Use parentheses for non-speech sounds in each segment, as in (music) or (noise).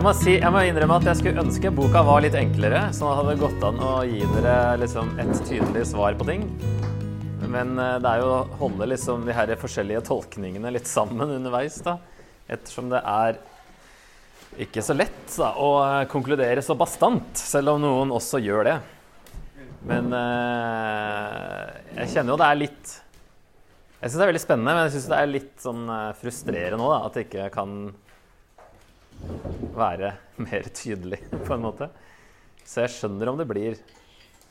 Jeg må, si, jeg må innrømme at jeg skulle ønske boka var litt enklere, så det hadde gått an å gi dere liksom et tydelig svar på ting. Men eh, det er jo å holde liksom de her forskjellige tolkningene litt sammen underveis, da. Ettersom det er ikke så lett da, å konkludere så bastant, selv om noen også gjør det. Men eh, jeg kjenner jo det er litt Jeg syns det er veldig spennende, men jeg syns det er litt sånn eh, frustrerende òg, at jeg ikke kan være mer tydelig, på en måte. Så jeg skjønner om det blir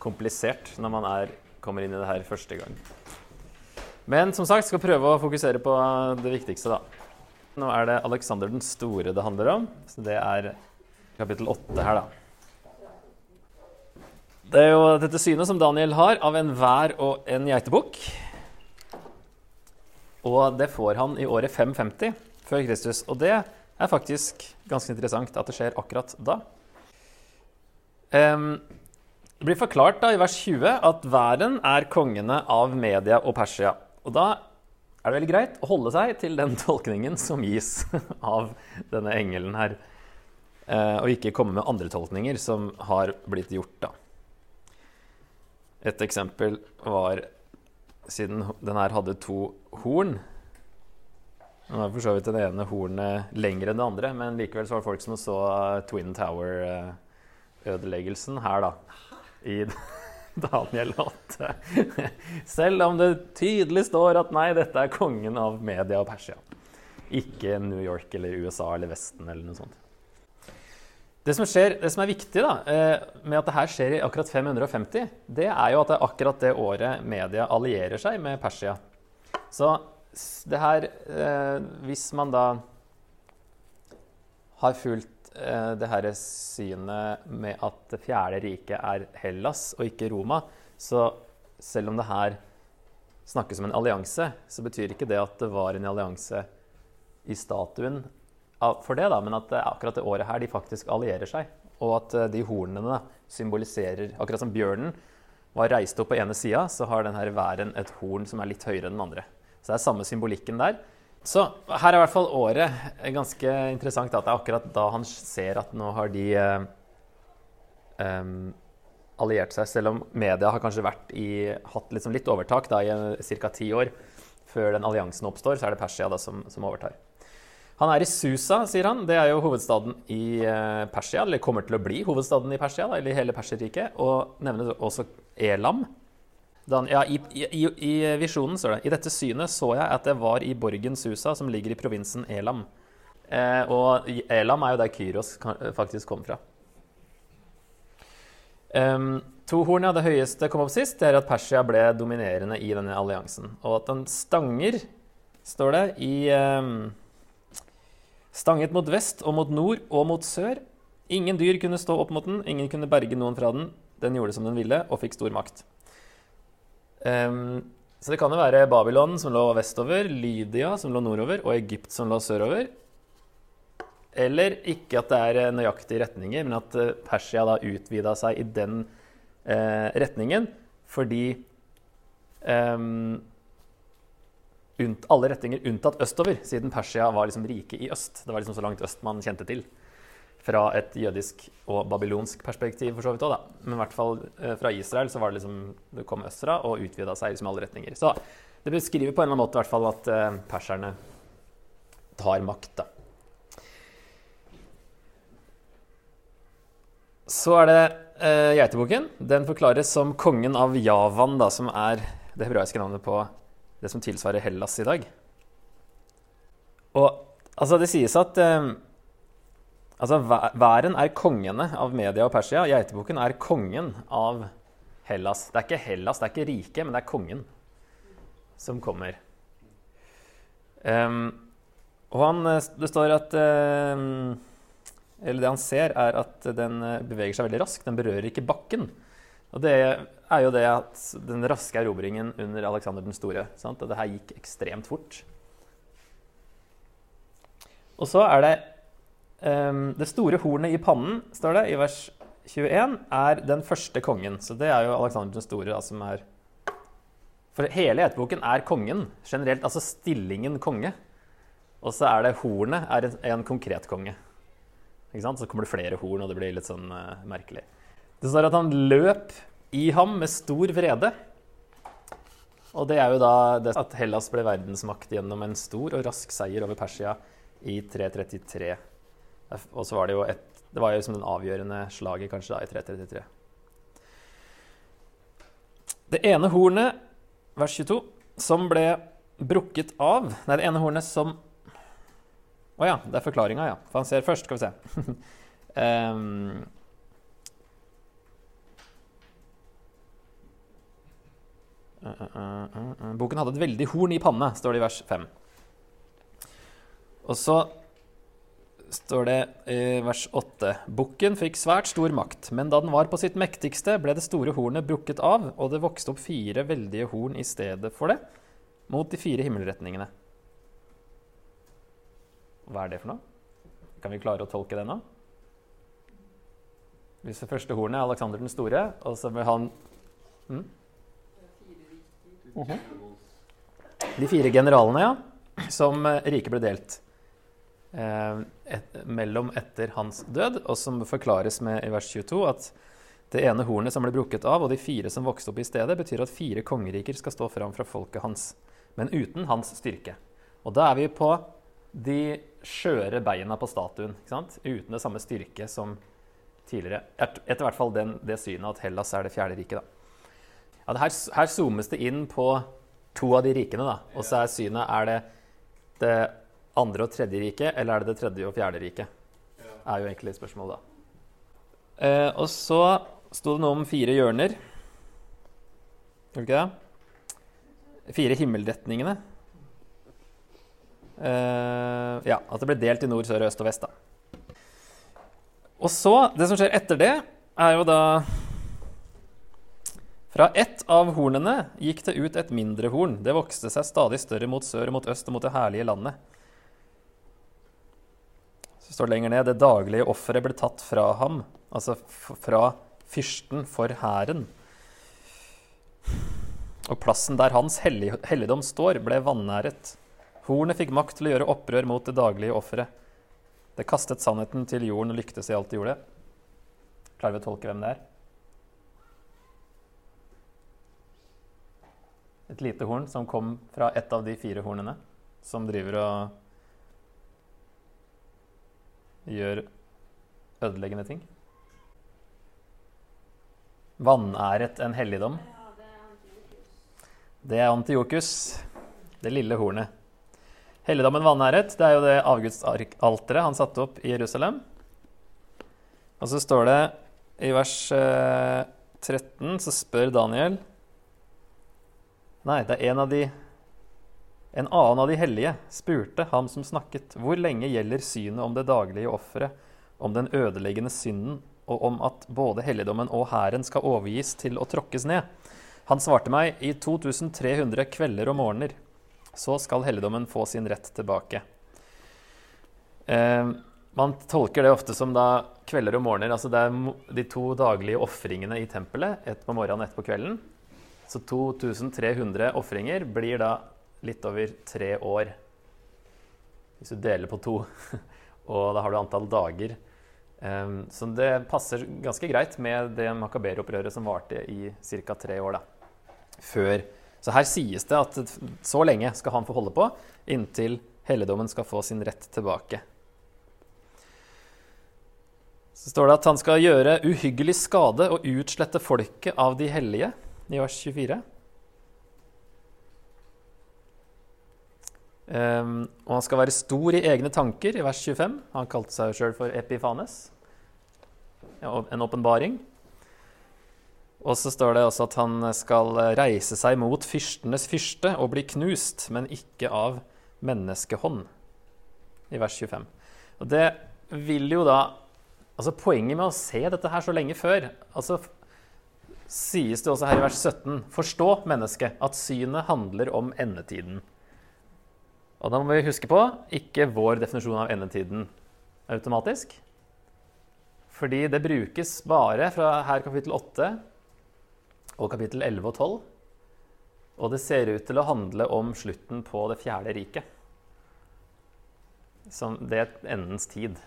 komplisert når man er, kommer inn i det her første gang. Men som sagt, skal prøve å fokusere på det viktigste, da. Nå er det Alexander den store det handler om. Så det er kapittel åtte her, da. Det er jo dette synet som Daniel har av en vær og en geitebukk. Og det får han i året 550 før Kristus. Og det er faktisk ganske interessant at det skjer akkurat da. Det blir forklart da i vers 20 at væren er kongene av Media og Persia. Og da er det veldig greit å holde seg til den (laughs) tolkningen som gis av denne engelen her. Uh, og ikke komme med andre tolkninger som har blitt gjort, da. Et eksempel var siden den her hadde to horn nå er for så vidt det ene hornet lenger enn det andre, men likevel så var det folk som så Twin Tower-ødeleggelsen her, da. I (laughs) Daniel 8. (laughs) Selv om det tydelig står at nei, dette er kongen av Media og Persia. Ikke New York eller USA eller Vesten eller noe sånt. Det som, skjer, det som er viktig da, med at det her skjer i akkurat 550, det er jo at det er akkurat det året media allierer seg med Persia. Så det her eh, Hvis man da har fulgt eh, det her synet med at Det fjerde riket er Hellas og ikke Roma, så selv om det her snakkes om en allianse, så betyr ikke det at det var en allianse i statuen for det, da, men at akkurat det året her de faktisk allierer seg. Og at eh, de hornene symboliserer Akkurat som bjørnen var reist opp på ene sida, så har denne væren et horn som er litt høyere enn den andre. Så det er samme symbolikken der. Så her er i hvert fall året ganske interessant. At det er akkurat da han ser at nå har de eh, um, alliert seg. Selv om media har kanskje i, hatt liksom litt overtak da, i ca. ti år før den alliansen oppstår, så er det Persia da, som, som, overtar. Han er i Susa, sier han. Det er jo hovedstaden i uh, Persia, eller kommer til å bli hovedstaden i Persia, da, eller i hele Perserriket. Og nevner også Elam, Dan, ja, i, i, i, visjonen står det I dette synet så jeg at det var i borgen Susa, som ligger i provinsen Elam. Eh, og Elam er jo der Kyros faktisk kom fra. Um, to horn, av det høyeste kom opp sist, det er at Persia ble dominerende i denne alliansen. Og at den stanger, står det, i um, Stanget mot vest og mot nord og mot sør. Ingen dyr kunne stå opp mot den, ingen kunne berge noen fra den. Den gjorde som den ville og fikk stor makt. Um, så det kan jo være Babylon som lå vestover, Lydia som lå nordover, og Egypt som lå sørover. Eller ikke at det er eh, nøyaktige retninger, men at eh, Persia da utvida seg i den eh, retningen fordi eh, Alle retninger unntatt østover, siden Persia var liksom rike i øst. Det var liksom så langt øst man kjente til fra et jødisk og babylonsk perspektiv, for så vidt òg, da. Men i hvert fall eh, fra Israel så var det liksom Det kom østfra og utvida seg liksom alle retninger. Så det beskriver på en eller annen måte i hvert fall at eh, perserne tar makt, da. Så er det eh, geiteboken. Den forklares som kongen av Javan, da, som er det hebraiske navnet på det som tilsvarer Hellas i dag. Og altså, det sies at eh, Altså, Væren er kongene av Media og Persia. Geitebukken er kongen av Hellas. Det er ikke Hellas, det er ikke riket, men det er kongen som kommer. Um, og han, eh, det står at um, Eller det han ser, er at den eh, beveger seg veldig raskt. Den berører ikke bakken. Og det er jo det at den raske erobringen under Aleksander den store. Sant? Og det her gikk ekstremt fort. Og så er det det store hornet i pannen, står det i vers 21, er den første kongen. Så det er jo Aleksander den store da, som er For hele etterboken er kongen. Generelt, altså stillingen konge. Og så er det hornet er en, en konkret konge. Så kommer det flere horn, og det blir litt sånn uh, merkelig. Det står at han løp i ham med stor vrede. Og det er jo da det at Hellas ble verdensmakt gjennom en stor og rask seier over Persia i 333. Og så var det jo et Det var jo som den avgjørende slaget kanskje da i 333. Det ene hornet, vers 22, som ble brukket av Nei, det ene hornet som Å ja, det er forklaringa, ja. For han ser først, skal vi se. um, uh, uh, uh, Boken hadde et veldig horn i panne, står det i vers 5. Og så står det i vers 8.: Bukken fikk svært stor makt, men da den var på sitt mektigste, ble det store hornet brukket av, og det vokste opp fire veldige horn i stedet for det, mot de fire himmelretningene. Hva er det for noe? Kan vi klare å tolke det nå? Hvis det første hornet er Aleksander den store, og så vil han uh. De fire generalene, ja. Som eh, riket ble delt et, mellom etter hans død, og som forklares med i vers 22 at det ene hornet som ble brukket av, og de fire som vokste opp i stedet, betyr at fire kongeriker skal stå fram fra folket hans, men uten hans styrke. Og da er vi på de skjøre beina på statuen. Uten det samme styrke som tidligere. Etter hvert fall den, det synet at Hellas er det fjerde riket. Ja, her, her, zoomes det inn på to av de rikene. da. Og så er synet er det det andre og tredje riket, eller er det det tredje og fjerde riket? er jo egentlig spørsmålet, da. Eh, og så sto det noe om fire hjørner. Gjorde ikke det? Fire himmelretningene. Eh, ja, at det ble delt i nord, sør, øst og vest. da. Og så, det som skjer etter det, er jo da Fra ett av hornene gikk det ut et mindre horn. Det vokste seg stadig større mot sør og mot øst og mot det herlige landet. Så står det lenger ned det daglige offeret ble tatt fra ham, altså fra fyrsten for hæren. Og plassen der hans helligdom står, ble vanæret. Hornet fikk makt til å gjøre opprør mot det daglige offeret. Det kastet sannheten til jorden og lyktes i alt det gjorde. Klarer vi å tolke hvem det er? Et lite horn som kom fra et av de fire hornene, som driver og gjør ødeleggende ting. Vanæret en helligdom. Det er Antiokus, det lille hornet. Helligdommen vanæret, det er jo det avgudsalteret han satte opp i Jerusalem. Og så står det i vers 13, eh, så spør Daniel Nei, det er en av de En annen av de hellige spurte ham som snakket, hvor lenge gjelder synet om det daglige offeret, om den ødeleggende synden, og om at både helligdommen og hæren skal overgis til å tråkkes ned? Han svarte meg i 2300 kvelder og morgener så skal helligdommen få sin rett tilbake. Eh, man tolker det ofte som da kvelder og morgener. altså Det er de to daglige ofringene i tempelet, ett på morgenen og ett på kvelden. Så 2300 ofringer blir da litt over tre år. Hvis du deler på to, (laughs) og da har du antall dager. Så det passer ganske greit med det makaberopprøret som varte i ca. tre år. da, Før så her sies det at så lenge skal han få holde på inntil helligdommen skal få sin rett tilbake. Så står det at han skal gjøre uhyggelig skade og utslette folket av de hellige, i vers 24. Um, og han skal være stor i egne tanker, i vers 25. Han kalte seg sjøl for Epifanes. En åpenbaring. Og så står det også at han skal reise seg mot fyrstenes fyrste og bli knust, men ikke av menneskehånd, i vers 25. Og det vil jo da Altså Poenget med å se dette her så lenge før altså sies det også her i vers 17.: Forstå, mennesket, at synet handler om endetiden. Og da må vi huske på ikke vår definisjon av endetiden automatisk. Fordi det brukes bare fra her kapittel 8 og kapittel 11 og 12. Og det ser ut til å handle om slutten på det fjerde riket. Som det er endens tid.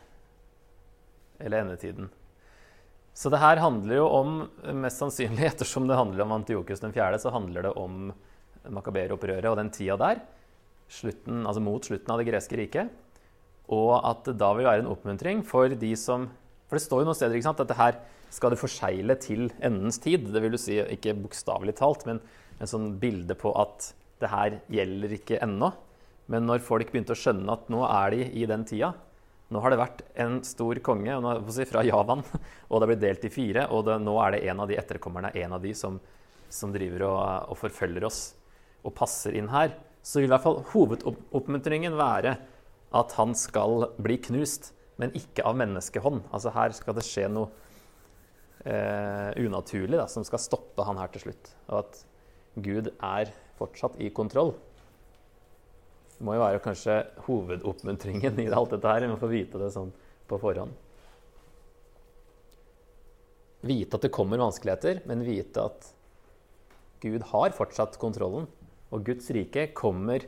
eller endetiden. Så det her handler jo om, mest sannsynlig (laughs) ettersom det handler om Antiokus den 4., så handler det om makaberopprøret og den tida der, slutten, altså mot slutten av det greske riket. Og at det da vil være en oppmuntring for de som For det står jo noen steder ikke sant, at det her skal det forsegle til endens tid. Det vil du si ikke bokstavelig talt, men en sånn bilde på at det her gjelder ikke ennå. Men når folk begynte å skjønne at nå er de i den tida Nå har det vært en stor konge fra Javan, (laughs) og det er blitt delt i fire. Og det, nå er det en av de etterkommerne en av de som, som driver og, og, forfølger oss og passer inn her. Så vil i hvert fall hovedoppmuntringen være at han skal bli knust, men ikke av menneskehånd. Altså Her skal det skje noe eh, unaturlig da, som skal stoppe han her til slutt. Og at Gud er fortsatt i kontroll. Det må jo være kanskje hovedoppmuntringen i alt dette her, å få vite det sånn på forhånd. Vite at det kommer vanskeligheter, men vite at Gud har fortsatt kontrollen. Og Guds rike kommer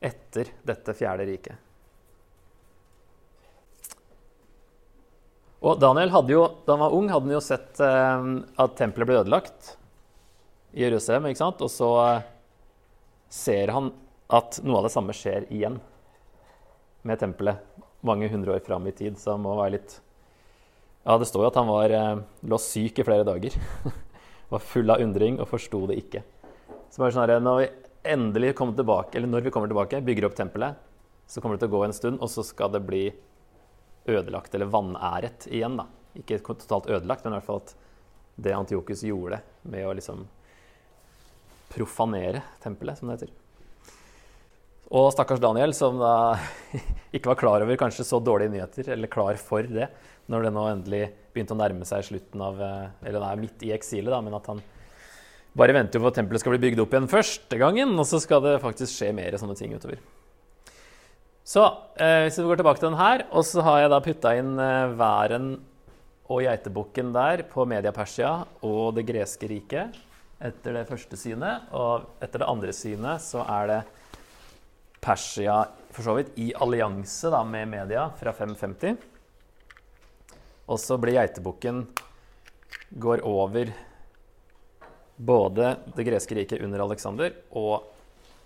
etter dette fjerde riket. Og Daniel hadde jo, Da han var ung, hadde han jo sett eh, at tempelet ble ødelagt i Jerusalem. ikke sant? Og så eh, ser han at noe av det samme skjer igjen med tempelet mange hundre år fram i tid. Så han må være litt Ja, det står jo at han var, eh, lå syk i flere dager. (laughs) var full av undring og forsto det ikke. Så bare sånn her, Når vi endelig kommer tilbake, eller når vi kommer tilbake, bygger opp tempelet, så kommer det til å gå en stund, og så skal det bli ødelagt, eller vanæret igjen. da. Ikke totalt ødelagt, men i hvert fall at det Antiokus gjorde med å liksom profanere tempelet, som det heter. Og stakkars Daniel, som da (laughs) ikke var klar over kanskje så dårlige nyheter, eller klar for det, når det nå endelig begynte å nærme seg slutten av eh, Eller det er midt i eksilet, da, men at han bare venter på at tempelet skal bli bygd opp igjen første gangen, og så skal det faktisk skje mer sånne ting utover. Så eh, hvis vi går tilbake til den her, og så har jeg da putta inn eh, væren og geitebukken der på Media Persia og det greske riket etter det første synet. Og etter det andre synet så er det Persia for så vidt i allianse da, med media fra 550. Og så blir geitebukken går over både det greske riket under Aleksander og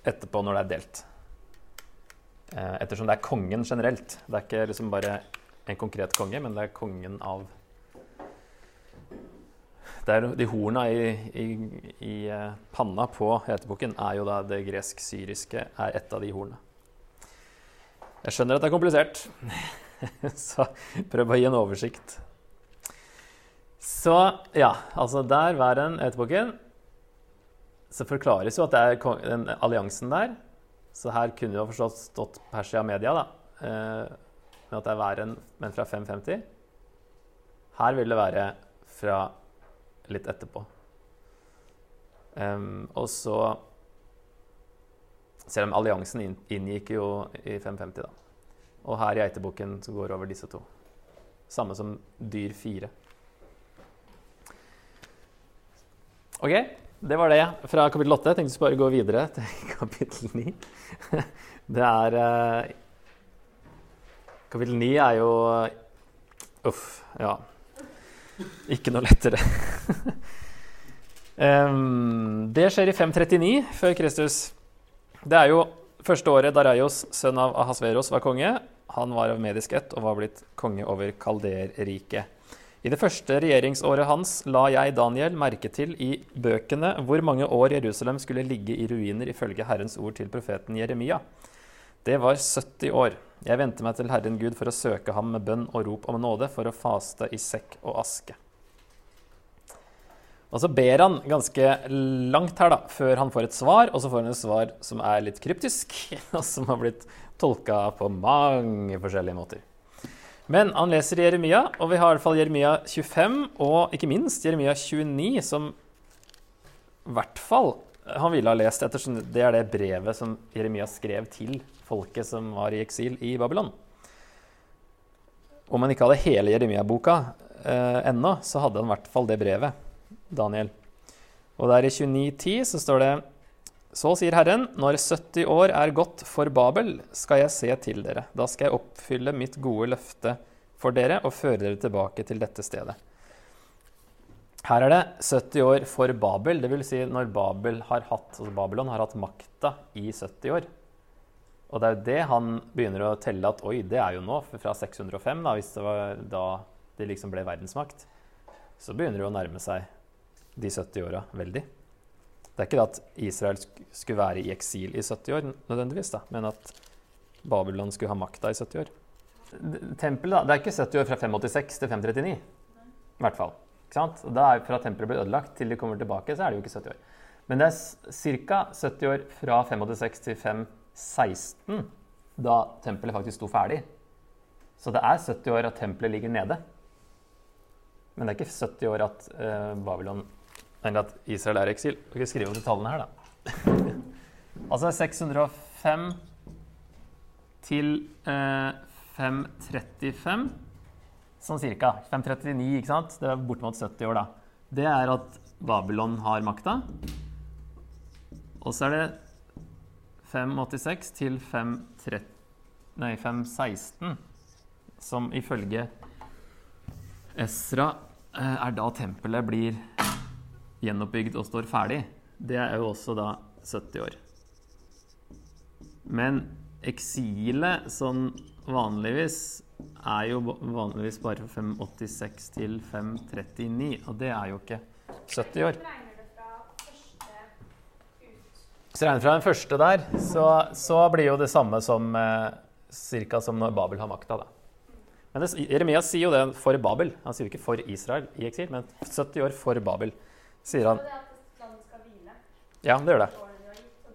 etterpå når det er delt. Eh, ettersom det er kongen generelt. Det er ikke liksom bare en konkret konge, men det er kongen av de horna i, i, i, eh, panna på heteboken er jo da det gresk-syriske er ett av de hornene. Jeg skjønner at det er komplisert, (laughs) så prøv å gi en oversikt. Så ja, altså der var den hetebukken Så forklares jo at det er den alliansen der. Så her kunne jo forstått stått Persia Media, da. Eh, men at det er væren, men fra 550. Her vil det være fra litt etterpå. Um, og så Selv om alliansen inngikk jo i 550, da. Og her i Geitebukken går over disse to. Samme som dyr fire. OK, det var det fra kapittel 8. Jeg tenkte bare gå videre til (laughs) kapittel 9. Det er uh, Kapittel 9 er jo Uff, ja. Ikke noe lettere. (laughs) det skjer i 539 før Kristus. Det er jo første året Darajos, sønn av Ahasveros, var konge. Han var av medisk ett og var blitt konge over Kalderriket. I det første regjeringsåret hans la jeg, Daniel, merke til i bøkene hvor mange år Jerusalem skulle ligge i ruiner ifølge Herrens ord til profeten Jeremia. Det var 70 år. Jeg vendte meg til Herren Gud for å søke ham med bønn og rop om nåde, for å faste i sekk og aske. Og så ber han ganske langt her da, før han får et svar, og så får han et svar som er litt kryptisk, (laughs) og som har blitt tolka på mange forskjellige måter. Men han leser Jeremia, og vi har i hvert fall Jeremia 25 og ikke minst Jeremia 29, som i hvert fall han ville ha lest, ettersom det er det brevet som Jeremia skrev til folket som var i eksil i Babylon. Om han ikke hadde hele Jeremia-boka eh, ennå, så hadde han i hvert fall det brevet. Daniel. Og der i 29.10 så står det Så sier Herren, når 70 år er gått for Babel, skal jeg se til dere. Da skal jeg oppfylle mitt gode løfte for dere og føre dere tilbake til dette stedet. Her er det 70 år for Babel, dvs. Si når Babel har hatt, altså Babylon har hatt makta i 70 år. Og det er jo det han begynner å telle at oi, det er jo nå, fra 605, da, hvis det var da det liksom ble verdensmakt. Så begynner det å nærme seg de 70 åra veldig. Det er ikke det at Israel skulle være i eksil i 70 år, nødvendigvis, da, men at Babylon skulle ha makta i 70 år. Tempelet, da, det er ikke 70 år fra 586 til 539. I hvert fall. Ikke sant? Da er Fra tempelet blir ødelagt til de kommer tilbake, så er det jo ikke 70 år. Men det er ca. 70 år fra 586 til 516, da tempelet faktisk sto ferdig. Så det er 70 år at tempelet ligger nede. Men det er ikke 70 år at uh, Babylon Eller at Israel er i eksil. Vi kan skrive opp de tallene her, da. (laughs) altså 605 til eh, 535, sånn cirka. 539, ikke sant? Det er bortimot 70 år, da. Det er at Babylon har makta. Og så er det 586 til 530, nei, 516, som ifølge Esra eh, er da tempelet blir gjenoppbygd og står ferdig. Det er jo også da 70 år. Men eksilet sånn vanligvis er jo vanligvis bare fra 586 til 539, og det er jo ikke 70 år. Hvis du regner fra den første der, så, så blir jo det samme som eh, cirka som når Babel har makta. Men det, Jeremias sier jo det for Babel. Han sier jo ikke for Israel i eksil, men 70 år for Babel, sier han. Ja, det gjør det.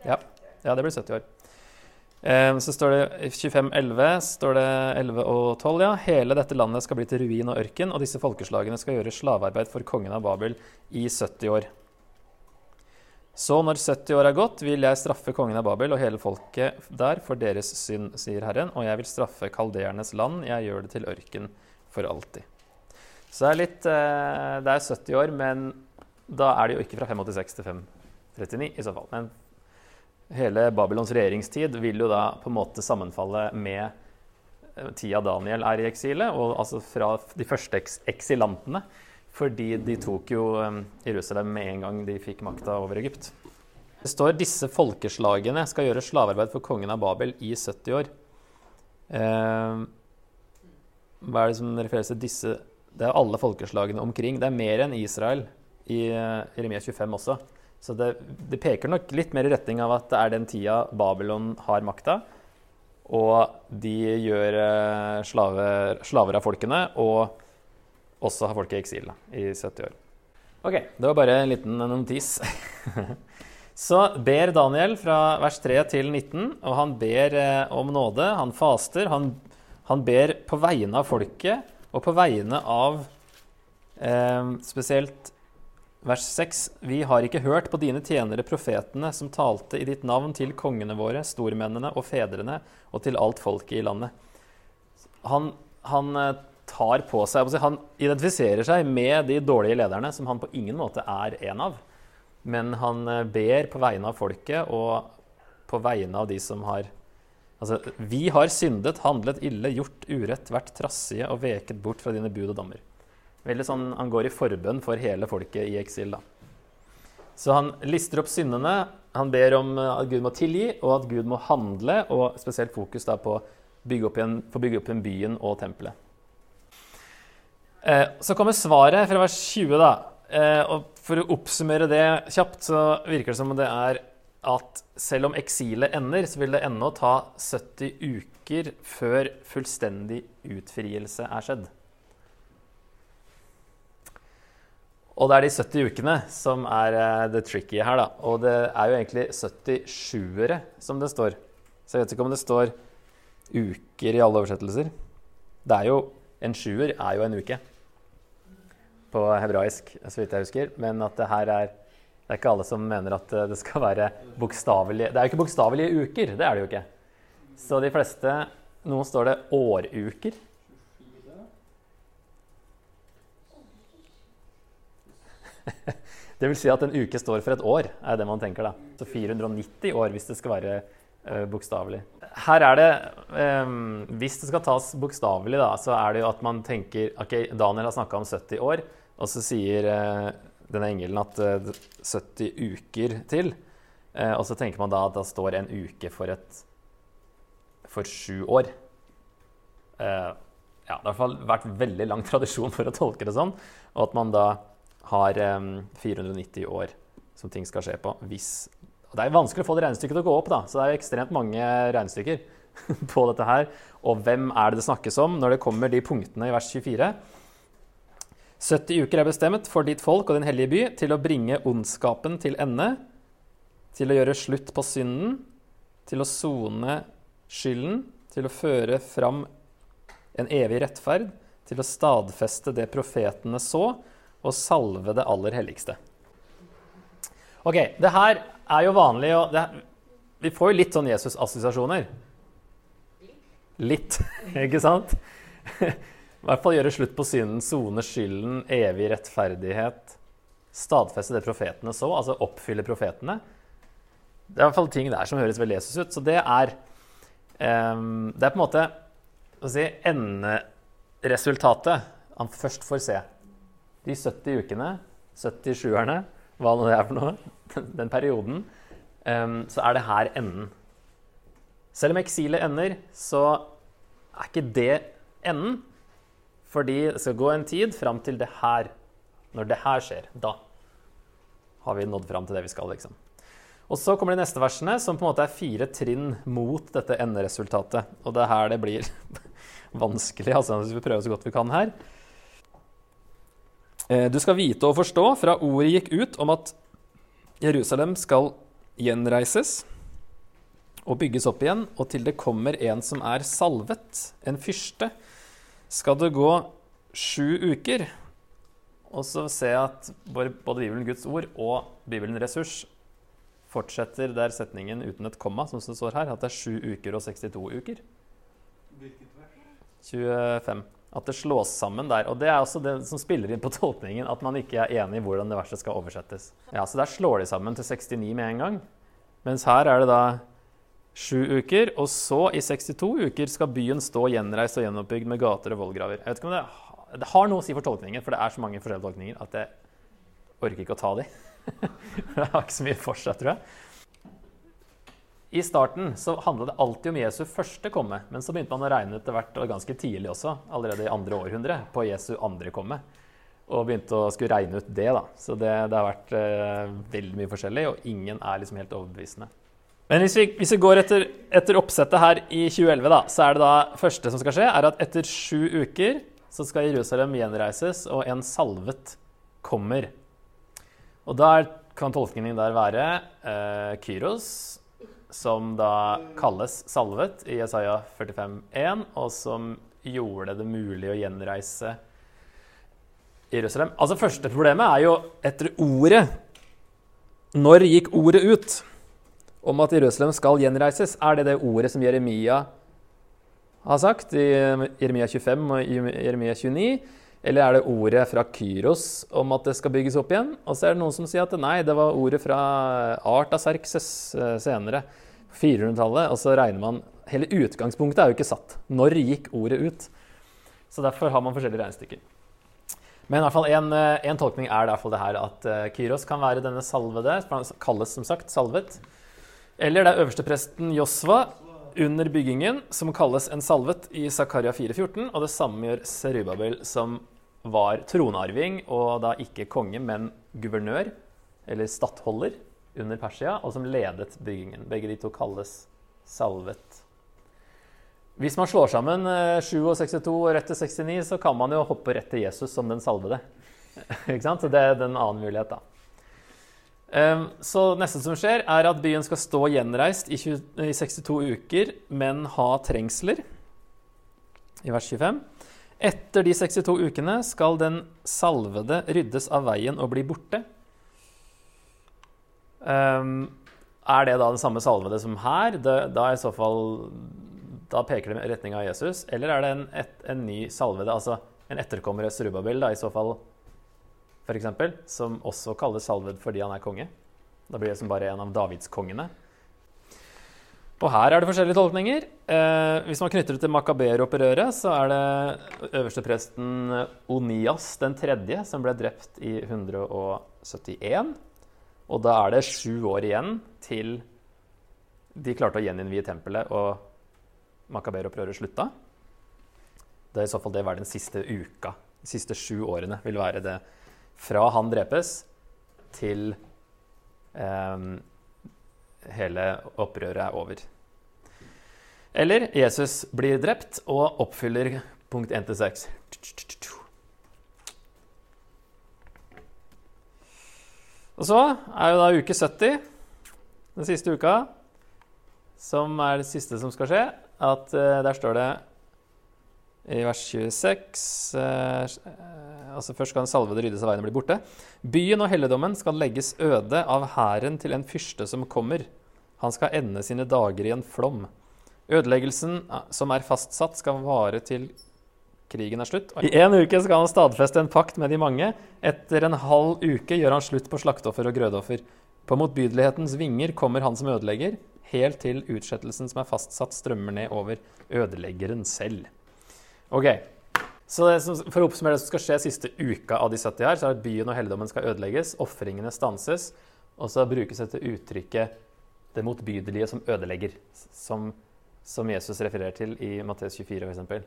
Ja, ja det blir 70 år. Ehm, så står det i 25.11 står det 11 og 12, ja. Hele dette landet skal bli til ruin og ørken, og disse folkeslagene skal gjøre slavearbeid for kongen av Babel i 70 år. Så når 70 år er gått, vil jeg straffe kongen av Babel og hele folket der for deres synd, sier Herren, og jeg vil straffe kaldeernes land, jeg gjør det til ørken for alltid. Så det er litt eh, Det er 70 år, men da er det jo ikke fra 586 til 539 i så fall. Men hele Babylons regjeringstid vil jo da på en måte sammenfalle med eh, tida Daniel er i eksilet, og altså fra de første eks eksilantene. Fordi de tok jo eh, Jerusalem med en gang de fikk makta over Egypt. Det står disse folkeslagene skal gjøre slavearbeid for kongen av Babel i 70 år. Eh, hva er det som refereres til disse Det er alle folkeslagene omkring. Det er mer enn Israel i Jeremia 25 også. Så det, det, peker nok litt mer i retning av at det er den tida Babylon har makta, og de gjør eh, slaver, slaver, av folkene, og også har folk i eksil da, i 70 år. Ok, det var bare en liten notis. (laughs) Så ber Daniel fra vers 3 til 19, og han ber eh, om nåde. Han faster. Han, han, ber på vegne av folket og på vegne av eh, spesielt Vers 6.: Vi har ikke hørt på dine tjenere profetene som talte i ditt navn til kongene våre, stormennene og fedrene og til alt folket i landet. Han, han eh, tar på seg Han identifiserer seg med de dårlige lederne, som han på ingen måte er en av. Men han eh, ber på vegne av folket og på vegne av de som har Altså, vi har syndet, handlet ille, gjort urett, vært trassige og veket bort fra dine bud og dommer. Veldig sånn, Han går i forbønn for hele folket i eksil. da. Så han lister opp syndene. Han ber om eh, at Gud må tilgi, og at Gud må handle, og spesielt fokus da på å bygge opp igjen, få bygge opp igjen byen og tempelet. Eh, så kommer svaret fra vers 20. da. Eh, og For å oppsummere det kjapt, så virker det som om det er at selv om eksilet ender, så vil det ennå ta 70 uker før fullstendig utfrielse er skjedd. Og det er de 70 ukene som er uh, det tricky her, da. Og det er jo egentlig 77-ere som det står. Så jeg vet ikke om det står uker i alle oversettelser. Det er jo En sjuer er jo en uke på hebraisk, så vidt jeg husker. Men at det her er Det er ikke alle som mener at det skal være bokstavelige Det er jo ikke bokstavelige uker, det er det jo ikke. Så de fleste Noen står det åruker. (laughs) Det vil si at en uke står for et år, er det man tenker da. Så 490 år hvis det skal være uh, bokstavelig. Her er det um, Hvis det skal tas bokstavelig, da, så er det jo at man tenker OK, Daniel har snakka om 70 år, og så sier uh, denne engelen at 70 uker til. og så tenker man da at da står en uke for et for sju år. ja, det har i hvert fall vært veldig lang tradisjon for å tolke det sånn, og at man da har 490 år som ting skal skje på. Hvis Det er vanskelig å få det regnestykket til å gå opp, da, så det er ekstremt mange regnestykker (laughs) på dette her. Og hvem er det det snakkes om når det kommer de punktene i vers 24? 70 uker er bestemt for ditt folk og din hellige by til å bringe ondskapen til ende, til å gjøre slutt på synden, til å sone skylden, til å føre fram en evig rettferd, til å stadfeste det profetene så, og salve det aller helligste. Ok, det her er jo vanlig og det, Vi får jo litt sånn Jesus-assosiasjoner. Litt, (laughs) ikke sant? (laughs) I hvert fall gjøre slutt på synden, sone skylden, evig rettferdighet. Stadfeste det profetene så, altså oppfylle profetene. Det er i hvert fall ting der som høres veldig Jesus ut. Så det er, um, det er på en måte si, enderesultatet han først får se. De 70 ukene, 77-erne, hva nå det er for noe, (laughs) den perioden, så er det her enden. Selv om eksilet ender, så er ikke det enden. Fordi det skal gå en tid fram til det her. Når det her skjer, da har vi nådd fram til det vi skal. liksom. Og så kommer de neste versene, som på en måte er fire trinn mot dette enderesultatet. Og det er her det blir (laughs) vanskelig, altså hvis vi prøver så godt vi kan her. Eh, du skal vite og forstå fra ordet gikk ut om at Jerusalem skal gjenreises og bygges opp igjen, og til det kommer en som er salvet, en fyrste, skal det gå sju uker. Og så ser jeg at både Bibelen Guds ord og Bibelen Ressurs fortsetter der setningen uten et komma, som det står her, at det er sju uker og 62 uker. Hvilket vers? 25. At det slås sammen der. Og det er også det som spiller inn på (laughs) tolkningen, at man ikke er enig i hvordan det verset skal oversettes. Ja, Så der slår de sammen til 69 med en gang. Mens her er det da sju uker, og så i 62 uker skal byen stå gjenreist og gjenoppbygd med gater og vollgraver. Jeg vet ikke om det, det har noe å si for tolkningen, for det er så mange forskjellige tolkninger at jeg orker ikke å ta de. (laughs) det har ikke så mye for seg, tror jeg. I starten så handla det alltid om Jesu første komme, men så begynte man å regne etter hvert, og ganske tidlig også, allerede i andre århundre, på Jesu andre komme. Og begynte å skulle regne ut det. da. Så det, det har vært eh, veldig mye forskjellig, og ingen er liksom helt overbevisende. Men hvis vi, hvis vi går etter, etter, oppsettet her i 2011, da, så er det da første som skal skje, er at etter sju uker så skal Jerusalem gjenreises, og en salvet kommer. Og da kan tolkningen der være eh, Kyros, som da kalles salvet i Jesaja 45,1, og som gjorde det mulig å gjenreise Jerusalem. Altså Første problemet er jo etter ordet. Når gikk ordet ut om at Jerusalem skal gjenreises? Er det det ordet som Jeremia har sagt i Jeremia 25 og Jeremia 29? Eller er det ordet fra Kyros om at det skal bygges opp igjen? Og så er det noen som sier at nei, det var ordet fra Artaserkses eh, senere. 400-tallet. Og så regner man Hele utgangspunktet er jo ikke satt. Når gikk ordet ut? Så derfor har man forskjellige regnestykker. Men i hvert fall en, eh, en tolkning er det, det her at uh, Kyros kan være denne salvede, kalles som sagt salvet. Eller det er øverstepresten Josva under byggingen, som kalles en salvet i Zakaria 4,14. Og det samme gjør Serubabel, som var tronarving, og da ikke konge, men guvernør, eller stattholder, under Persia, og som ledet byggingen. Begge de to kalles salvet. Hvis man slår sammen 7 og 62 og rett til 69, så kan man jo hoppe rett til Jesus som den salvede. (laughs) ikke sant? Så det er en annen mulighet, da. Ehm, så neste som skjer, er at byen skal stå gjenreist i, 62 uker, men ha trengsler. I vers 25. Etter de 62 ukene skal den salvede ryddes av veien og bli borte. Um, er det da den samme salvede som her? Da, i så fall, da peker det i retning av Jesus. Eller er det en, et, en ny salvede, altså en etterkommer av Surubabel, da i så fall, f.eks., som også kalles salved fordi han er konge? Da blir det som bare en av davidskongene. Og her er det forskjellige tolkninger. Eh, hvis man knytter det til makaberopprøret, så er det øverstepresten Onias den tredje som ble drept i 171. Og da er det sju år igjen til de klarte å gjeninnvie tempelet og makaberopprøret slutta. Det er i så fall det var den siste uka. De siste sju årene vil være det fra han drepes til eh, hele opprøret er over. Eller Jesus blir drept og oppfyller punkt 1-6. Og så er jo da uke 70, den siste uka, som er det siste som skal skje. At eh, Der står det i vers 26 uh, altså Først skal den salvede ryddes av veien og bli borte. Byen og helligdommen skal legges øde av hæren til en fyrste som kommer. Han skal ende sine dager i en flom. Ødeleggelsen som er fastsatt, skal vare til krigen er slutt. I en uke skal han stadfeste en pakt med de mange. Etter en halv uke gjør han slutt på slakteoffer og grødoffer. På motbydelighetens vinger kommer han som ødelegger, helt til utsettelsen som er fastsatt, strømmer ned over ødeleggeren selv. Ok, så som, For å oppsummere det som skal skje siste uka av de 70 her, så er at byen og helligdommen skal ødelegges, ofringene stanses, og så brukes dette uttrykket 'det motbydelige som ødelegger', som, som Jesus refererer til i Matteus 24 f.eks.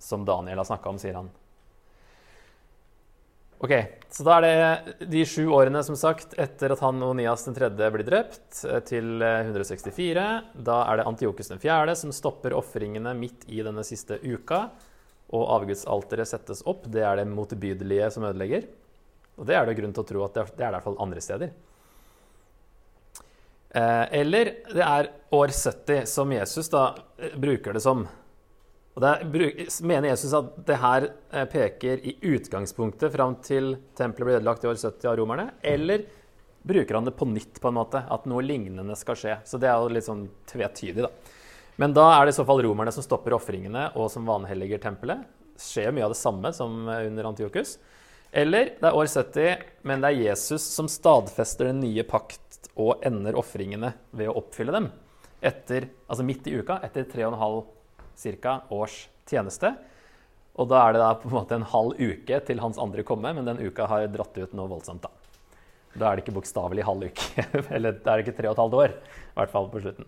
Som Daniel har snakka om, sier han. Ok, Så da er det de sju årene som sagt, etter at han og Nias den tredje blir drept, til 164. Eh, da er det Antiokus den fjerde som stopper ofringene midt i denne siste uka. Og avgudsalteret settes opp. Det er det motbydelige som ødelegger. Og det er det grunn til å tro at det er det i hvert fall andre steder. Eh, eller det er år 70 som Jesus da bruker det som. Og der mener Jesus at det her eh, peker i utgangspunktet fram til tempelet ble ødelagt i år 70 av romerne, eller bruker han det på nytt, på en måte? At noe lignende skal skje? Så det er jo litt sånn tvetydig, da. Men da er det i så fall romerne som stopper ofringene og som vanhelliger tempelet. Skjer mye av det samme som under Antiokus. Eller det er år 70, men det er Jesus som stadfester den nye pakt og ender ofringene ved å oppfylle dem. Etter, altså midt i uka, etter tre og en halv ca. års tjeneste. Og da er det da på en måte en halv uke til hans andre komme, men den uka har dratt ut noe voldsomt. Da Da er det ikke bokstavelig halv uke. (laughs) Eller da er det ikke tre og et halvt år. I hvert fall på slutten.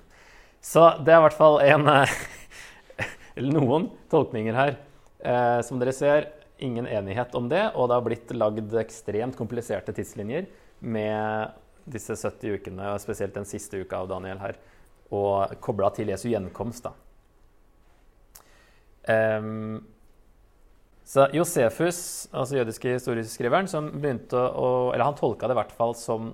Så det er i hvert fall en (laughs) Eller noen tolkninger her. Eh, som dere ser, ingen enighet om det, og det har blitt lagd ekstremt kompliserte tidslinjer med disse 70 ukene, og spesielt den siste uka av Daniel her, og kobla til Jesu gjenkomst. da. Um, så Josefus, altså jødiske historieskriveren, som begynte å Eller han tolka det i hvert fall som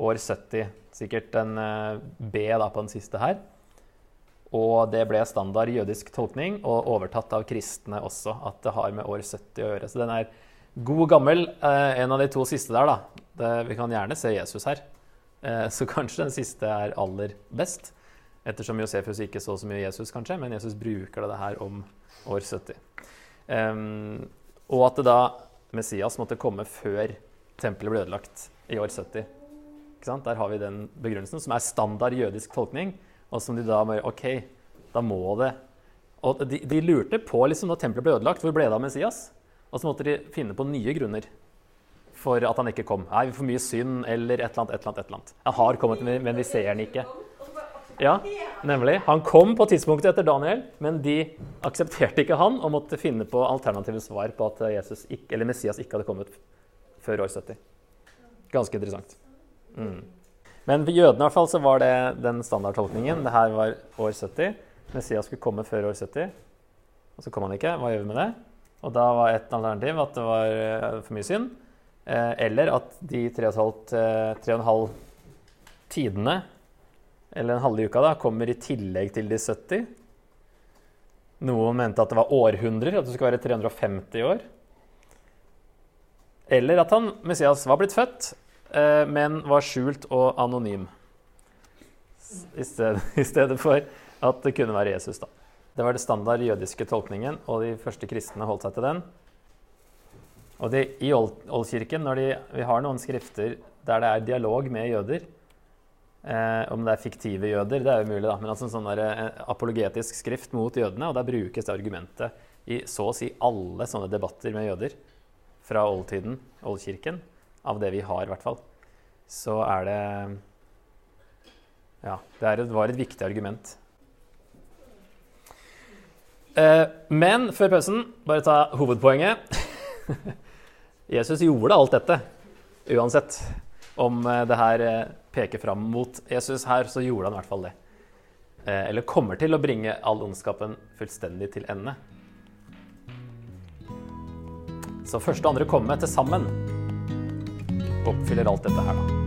år 70. Sikkert en uh, B da på den siste her. Og det ble standard jødisk tolkning, og overtatt av kristne også, at det har med år 70 å gjøre. Så den er god gammel. Uh, en av de to siste der, da. Det, vi kan gjerne se Jesus her. Uh, så kanskje den siste er aller best. Ettersom Josefus ikke så så mye Jesus, kanskje, men Jesus bruker det her om år 70. Um, og at det da Messias måtte komme før tempelet ble ødelagt i år 70. Der har vi den begrunnelsen, som er standard jødisk tolkning, og som de da må OK, da må det Og de, de lurte på, liksom, når tempelet ble ødelagt, hvor ble det av Messias? Og så måtte de finne på nye grunner for at han ikke kom. Nei, får mye synd, eller et eller annet, et eller annet. et eller annet. Han har kommet, men vi ser han ikke. Ja, nemlig. Han kom på tidspunktet etter Daniel, men de aksepterte ikke han og måtte finne på alternative svar på at Jesus eller Messias ikke hadde kommet før år 70. Ganske interessant. Mm. Men for jødene i hvert fall så var det den standardtolkningen. Det her var år 70. Messias skulle komme før år 70. Og så kom han ikke. Hva gjør vi med det? Og da var et alternativ at det var eh, for mye synd. Eh, eller at de 3,5 halv tidene eller en halve uka, da, kommer i tillegg til de 70. Noen mente at det var århundrer, at det skulle være 350 år. Eller at han, Messias, var blitt født, eh, men var skjult og anonym. I stedet, (laughs) I stedet, for at det kunne være Jesus. da. Det var det standard jødiske tolkningen, og de første kristne holdt seg til den. Og de, I Oldkirken, når de, vi har noen skrifter der det er dialog med jøder, Eh, om det er fiktive jøder, det er jo mulig, da. Men altså en sånn der, eh, apologetisk skrift mot jødene, og der brukes det argumentet i så å si alle sånne debatter med jøder fra oldtiden, oldkirken, av det vi har, i hvert fall, så er det Ja, det et, var et viktig argument. Eh, men før pausen, bare ta hovedpoenget. (laughs) Jesus gjorde alt dette uansett. Om eh, det her eh, peker fram mot Jesus her, så gjorde han i hvert fall det. Eller kommer til å bringe all ondskapen fullstendig til ende. Så første og andre komme til sammen oppfyller alt dette her, da.